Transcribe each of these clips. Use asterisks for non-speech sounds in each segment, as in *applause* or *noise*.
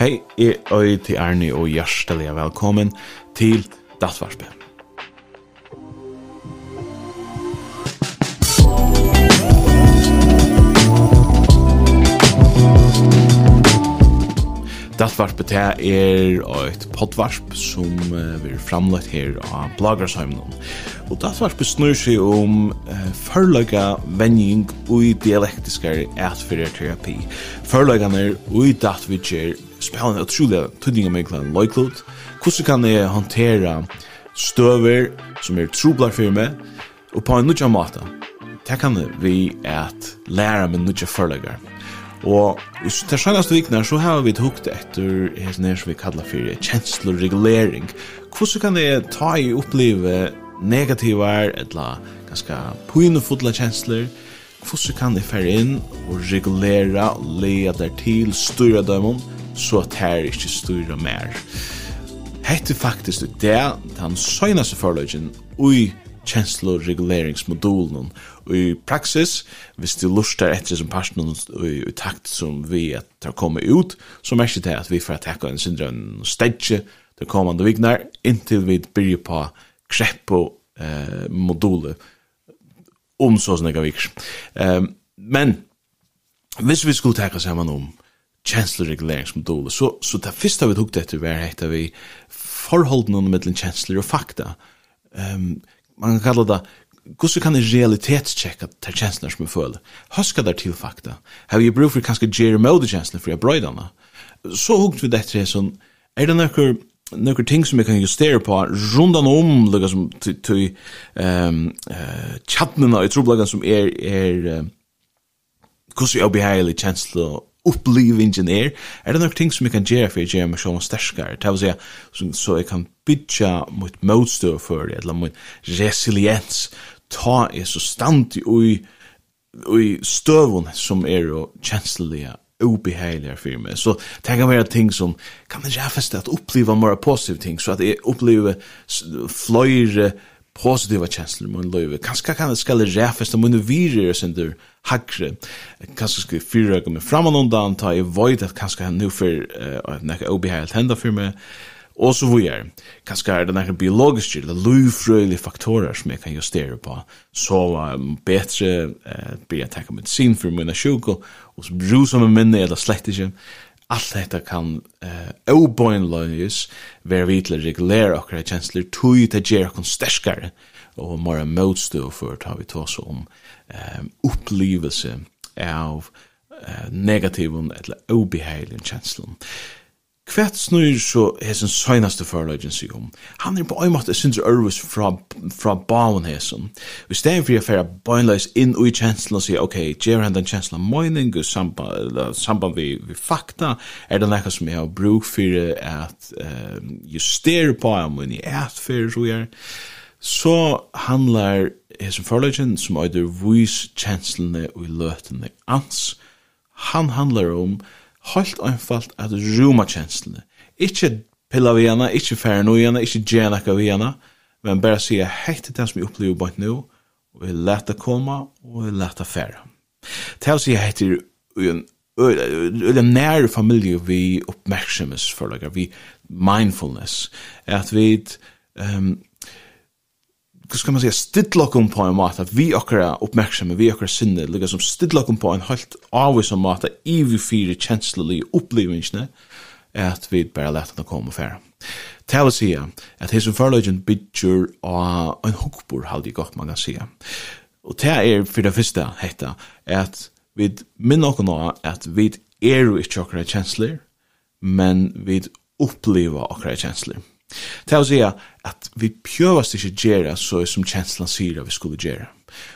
Hei, jeg er til Arne og hjertelig velkommen til Dattvarspe. Dattvarspe til er et poddvarsp som vi er framlagt her av Blagersheimen. Og det var besnur seg om eh, førlaga vending ui dialektiskare atfyrir terapi. Førlagane ui dat vi kjer spelen utrolig tydninga en loiklod. Hvordan kan jeg hantera støver som er troblar for meg og på en nødja måte? Det kan vi at læra med nødja førlagar. Og i de senaste vikene så har vi hukt etter helt nær som vi kallar for kjensloregulering. Hvordan kan jeg ta i oppleve negativar, etla ganska pynefulla kjensler, hvordan kan det fære inn og regulera og lea der til styra dømon, så at her ikke styra mer. Hette faktisk det er den søgnaste forløgjen ui chancellor reguleringsmodulen og i praksis, hvis du lustar etter som personen og i takt som vi at tar komme ut, så merker det at vi får takka en syndra en stedje de kommande vignar inntil vi byrja på kreppo eh, module om så sånne gav Eh, men hvis vi skulle teka saman om kjenslereguleringsmodulet, så, så det første vi tok etter var hekta vi forholden under kjensler og fakta. Um, man kan kalla det Hvordan kan jeg realitetstjekka til kjenslene som jeg føler? Der til fakta. Har you brug for kanskje gjerne Mode kjenslene for jeg brøydene? Så hukt vi dette er sånn, er det noen några ting som jag kan justera på rundan om liksom som till ehm eh chatnarna i trubblagen som är är kus jag behaglig känsla uppleve engineer är det några ting som jag kan göra för att göra mig själv starkare det vill säga så, så jag kan bygga mot motstå för det eller mot resiliens ta är så stand i i stövun som är känsliga obehagelig för mig. Så det kan være ting som kan jeg feste att uppleva mer positiva ting, så att jag upplever fler positiva känslor i min liv. Kanske kan det skall räfast om min virer som där hackre. Kanske ska jag fyrröka mig fram och undan ta i vet att kanske han nu för uh, att näka obehagligt hända för mig og så videre. Kanskje er det noen biologiske eller lufrøylige faktorer som jeg kan justere på, så um, bedre uh, blir jeg takket medisin for mine sjukker, og så bruse som en minne eller slett ikke. Alt dette kan uh, obøynløyes være vi til å regulere akkurat kjensler, tog til å gjøre akkurat sterskere, og mer motstå for å ta vi tås om um, opplevelse av uh, negativen eller obehagelige kjensler. Uh, Kvært snur så hesen søgnaste forløgjen sig om. Han er på en måte synes ørvis fra, fra bauen hesen. Vi stedet for å fære bøgnløys inn ui kjenslen og sier, ok, gjer han den kjenslen av møyning og samband samband vi, vi fakta, er det nekka som jeg har bruk for at uh, justere på om min i etfer, så gjør. Så handlar hesen forløgjen som øyder vis kjenslene og løtene ans. Han handlar om um, helt einfalt at ruma kjenslene. Ikke pilla vi henne, ikke fære hana, henne, ikke ka vi hana, men bara sier hei til den som jeg opplever bare nå, og jeg leta koma og jeg leta fære. Til å si hei til en eller nær familie vi oppmerksomhetsforlager, vi mindfulness, at vi um, hva skal man säga stidla kom på en måte, att vi akra oppmerksomme, vi akra sinne lika som stidla kom på en helt avvis om måte, i vi fyra känsloly upplevelsen at vi bare bara lätta det komma färra. Tala sig att his forløgjen bitcher av en hookbur halde jeg godt man kan se. Og det er for det første hetta at vi minna och nå at vi är ju inte akra kjensler, men vi upplever akra kjensler. Det er å si at vi pjøvast ikke gjøre så som kjenslan sier at vi skulle gjøre.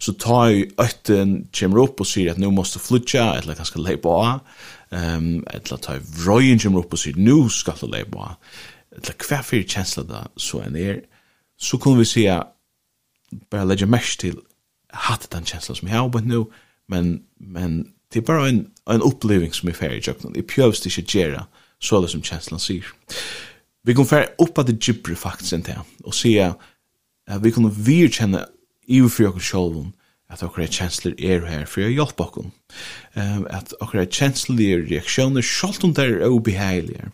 Så ta i øtten kommer opp og sier at nå måste flytja, eller kanskje leipa av, um, eller ta i vrøyen kommer opp og sier nå skal du leipa av, eller hver fyrir kjensla da så enn er, så kunne vi si at bare legge mest til hatt den kjensla som jeg har oppe nå, men, men det er bare en, en oppleving som er ferdig jeg pjøvast ikke gjøre så det som kjenslan sier. Vi kan fære opp at det gibri faktisk enn det, og si at vi kan virkjenne i og for oss selv at okra kjensler er her for å hjelpe okkur. Um, At okra kjensler reaksjoner sjalt om det er obeheilige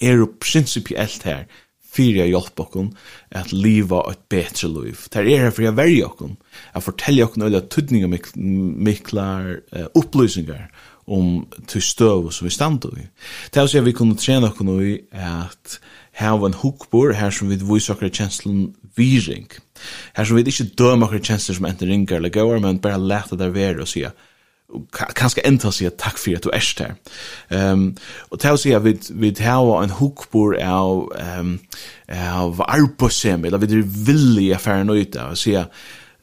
er jo prinsipielt her for å hjelpe okkur at liva et betre liv. Det er her for å verja okkur, at fortelle okkur okkun alle tydninga miklar uh, opplysningar om til støv som vi stand i. Det er også at vi kunne trene oss i at hava en hukbor her som vi viser akkurat kjenslen viring. Her som vi ikke dømer akkurat kjensler som enten ringer eller går, men bare lete der være og sier kanskje enda sier takk for at du er her. Um, og til å si at vi, vi tar en hukbor av, um, av arbeidssemi, eller vi er villige affæren ut av, og sier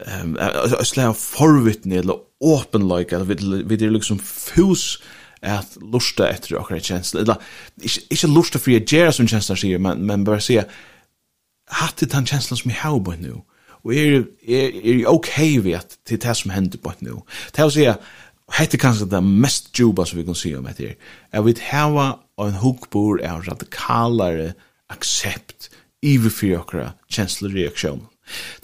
ehm um, slag forvitne eller åpenlike eller vi det liksom fus at lusta etter okkara kjensla eller ikke, lusta for jeg gjerra som kjensla sier men, men bare sier hatt det den kjensla som jeg har på nu og er, er, er ok vi at til det som hender på nu til å si at hette kanskje det mest juba som vi kan si om etter er vi hava en hukkbor er radikalare aksept iverfyr okkara kjensla reaksjon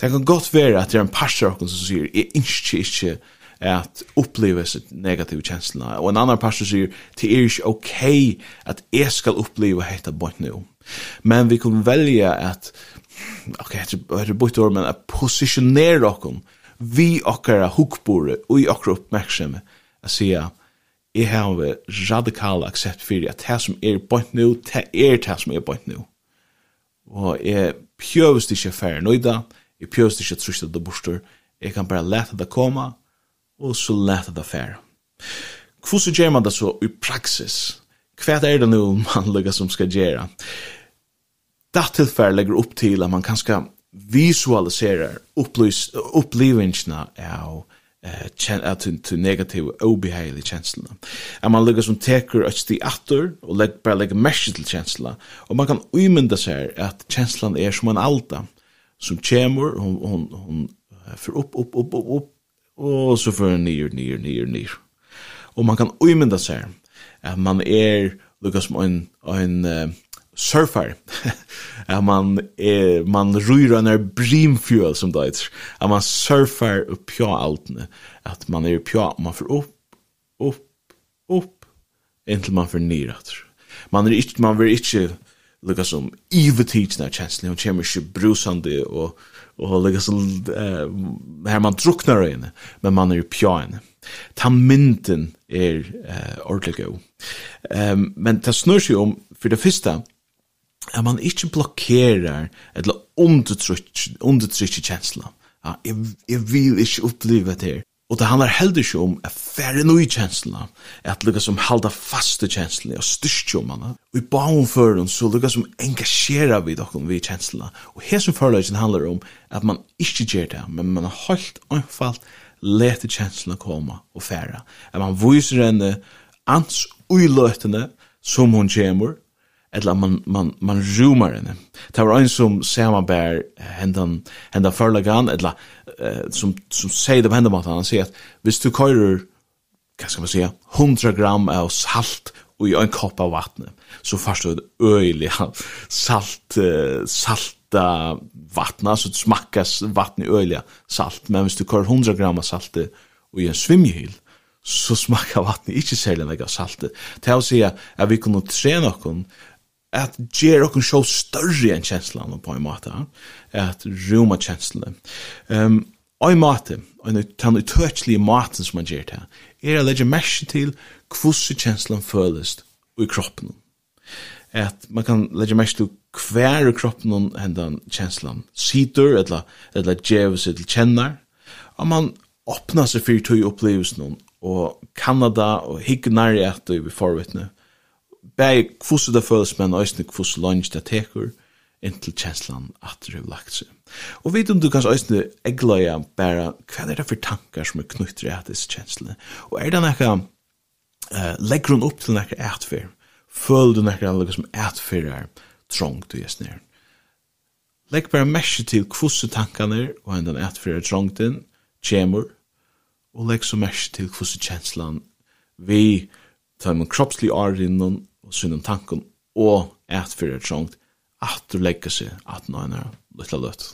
Det kan godt være at det er en parser av som sier, jeg ikke ikke at oppleve sitt negative kjenslene. Og en annan pastor sier, det er ikke ok at jeg skal oppleve hette bort nå. Men vi kan velge at, ok, det har bort år, men at posisjonere oss vi okkara hukbore og i okkara oppmerksomme, at sier, jeg har radikal aksept fyrir at det som er bort nu, det er det som er bort nu. Og jeg pjøvst ikke færre nøyda, jeg pjøvst ikke trusta det borster, jeg kan bare lete det komme, og så lete det færre. Hvordan gjør man det så i praksis? Hva er det nå *laughs* man lukka som skal gjøre? Det tilfell legger opp til at man kan skal visualisere opplivingene av eh til til negative obehagelig kjenslene. and man lukkar som teker at sti atter og legg bare legg mesh til kjensla og man kan umynda seg at kjenslan er som en alta som kjemur hon hon hon for upp upp upp upp upp og så för ner ner ner ner. og man kan uimynda seg at man er lukkar som en en surfer. *laughs* att man eh, man rör en brimfjöl som det heter. Att man surfer upp på allt Att man är på man får upp upp upp intill man får ner Man är inte man vill inte lukka som evigt tidsna känslan hon kommer ju brusande och og lukka som eh, här man drucknar inne men man är ju pjäne. Ta mynten är eh, ordentligt. Ehm um, men det snurr sig om för det första at man ikke blokkerer eller undertrykker, undertrykker kjensla. Ja, jeg, jeg vil ikke oppleve det her. Og det handlar heller ikke om at færre noe kjensla, at lukka som halda faste kjensla og styrstjo manna. Og i baun for føren så lukka som engasjera vi dokken vi kjensla. Og her som føreløgjen handlar om at man ikke gjør det, men man har holdt anfalt lete kjenslene koma og færre. At man viser henne ans uiløtene som hun kjemur, eller man man man zoomar in. Det var en som samarbetar händan hända förlagan eller uh, som som säger det på mot han säger att hvis du körer vad ska man säga 100 gram av salt och i en kopp av vatten så fast du öliga salt uh, salta vatten så smakas vatten i öliga salt men hvis du körer 100 gram av salt och i en svimjhyl så smakar vattnet ikkje særlig av salt. Det er å si at vi kunne trene noen at ger okkur sjå større enn kjenslan på en måte, at ruma kjenslan. Um, og i måte, og den utøkselige måten som man gjør er å legge merke til hvordan kjenslan føles i kroppen. At man kan legge merke til hver i kroppen hendan kjenslan sitter, eller, eller djever seg til kjennar og man åpner seg fyrir tog opplevelsen og Kanada og higgnar i at du er forvittne, bæg kvossu det føles, men òsne kvossu lunge det tekur, inntil kjenslan at du har lagt seg. Og vet om du kanskje òsne egløya bæra, hva er det for tankar som er knyttere at disse kjenslene? Og er det nekka, uh, legger hun opp til nekka etfer, føler du nekka nekka som etfer er trångt og gjesnir. Legg bare merke til kvossu tankarna og enn den etfer er trångt inn, kjemur, og legg så merke til kvossu kjenslan vi tar man kroppslig arrinnon og synden tanken og at fyrir trångt at du legger seg at nå er litt løtt.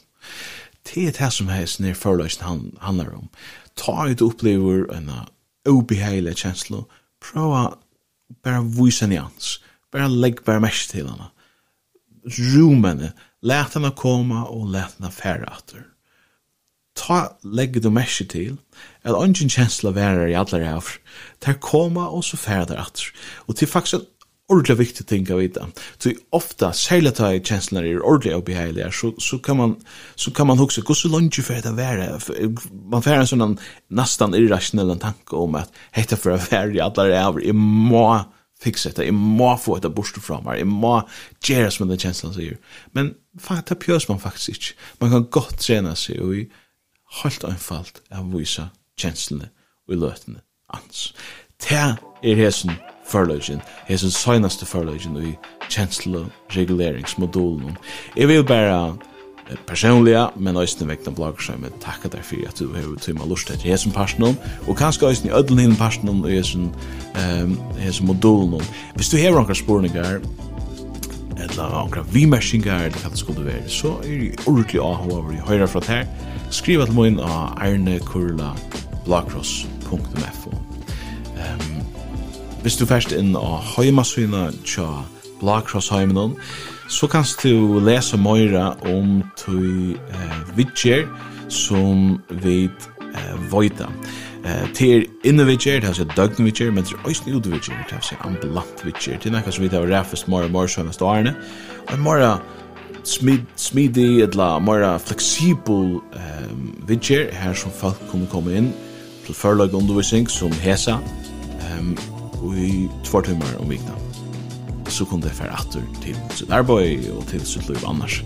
Det er det som heis nir forløysen han, handler om. Ta i du opplever en obeheilig kjenslo, prøva bare vise henne hans, bare legg bare mest til henne. Rom henne, let henne komme og let henne fære atter. Ta legg du mest til, eller ungen kjensla værer i allar rævr, der koma og så fære der atter. Og til faktisk ordentlig viktig ting å vite. Så ofta, særlig ta i kjenslene er ordentlig og beheilige, så, så kan man, så kan man huske, hvor så langt for det være? Man får en sånn nesten irrasjonell tanke om at hette for å være i alle ræver, jeg må fikse det, jeg må få et bort fra meg, jeg må gjøre som den kjenslene sier. Men det pjøs man faktisk ikke. Man kan godt trene seg, og i helt anfallt av å vise kjenslene og i løtene ans. Det er hesen förlöjgen, hesen seinaste förlöjgen i känsloreguleringsmodulen. Jag vill bara personliga, men også vekna blogger seg med takka dig för att du har tøyma lust att til hesen personen, och kanske också i ødelen hinn personen og hesen, um, hesen modulen. Hvis du har några spårningar eller några vimersingar, eller vad det skulle vara så är det ordentligt att ha över i höra från här Skriv at må inn av arnekurla blogcross.fo Hvis du først inn av heimasyna tja Blakrossheimenen, så kanst du lese møyra om tøy eh, vidtjer som vid eh, vøyta. Eh, til innevitjer, det er døgn døgnvitjer, men til øyne utvitjer, det er seg ambulantvitjer. Det er nekka som vi tar ræfest møyra møyra søgnast årene. Og møyra smid, smidig, etla møyra fleksibel eh, vidtjer, her som folk kunne komme inn til førlag undervisning som hesa. Um, i två timmar om vikna så kunde jag färra attor till sitt arboj och till sitt liv annars.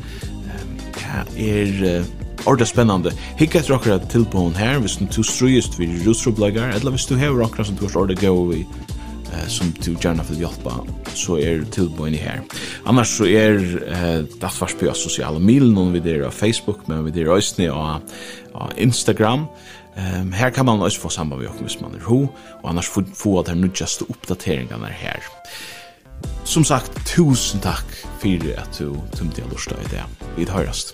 Det är ordet spännande. Hicka ett rockra till på hon här, visst du strujist vid rusrobläggar, eller visst du har rockra som du har ordet gå i som du gärna vill hjälpa så er är tillböjning her. Annars så är eh, Dattvarsby på sociala milen om vi där av Facebook men vi där av Instagram. Ehm um, her kan man også få samma vi också man er ho og annars få få att här nu just uppdateringarna her. Som sagt, tusen takk for at du tömde jeg lustar i det. Vi hörs.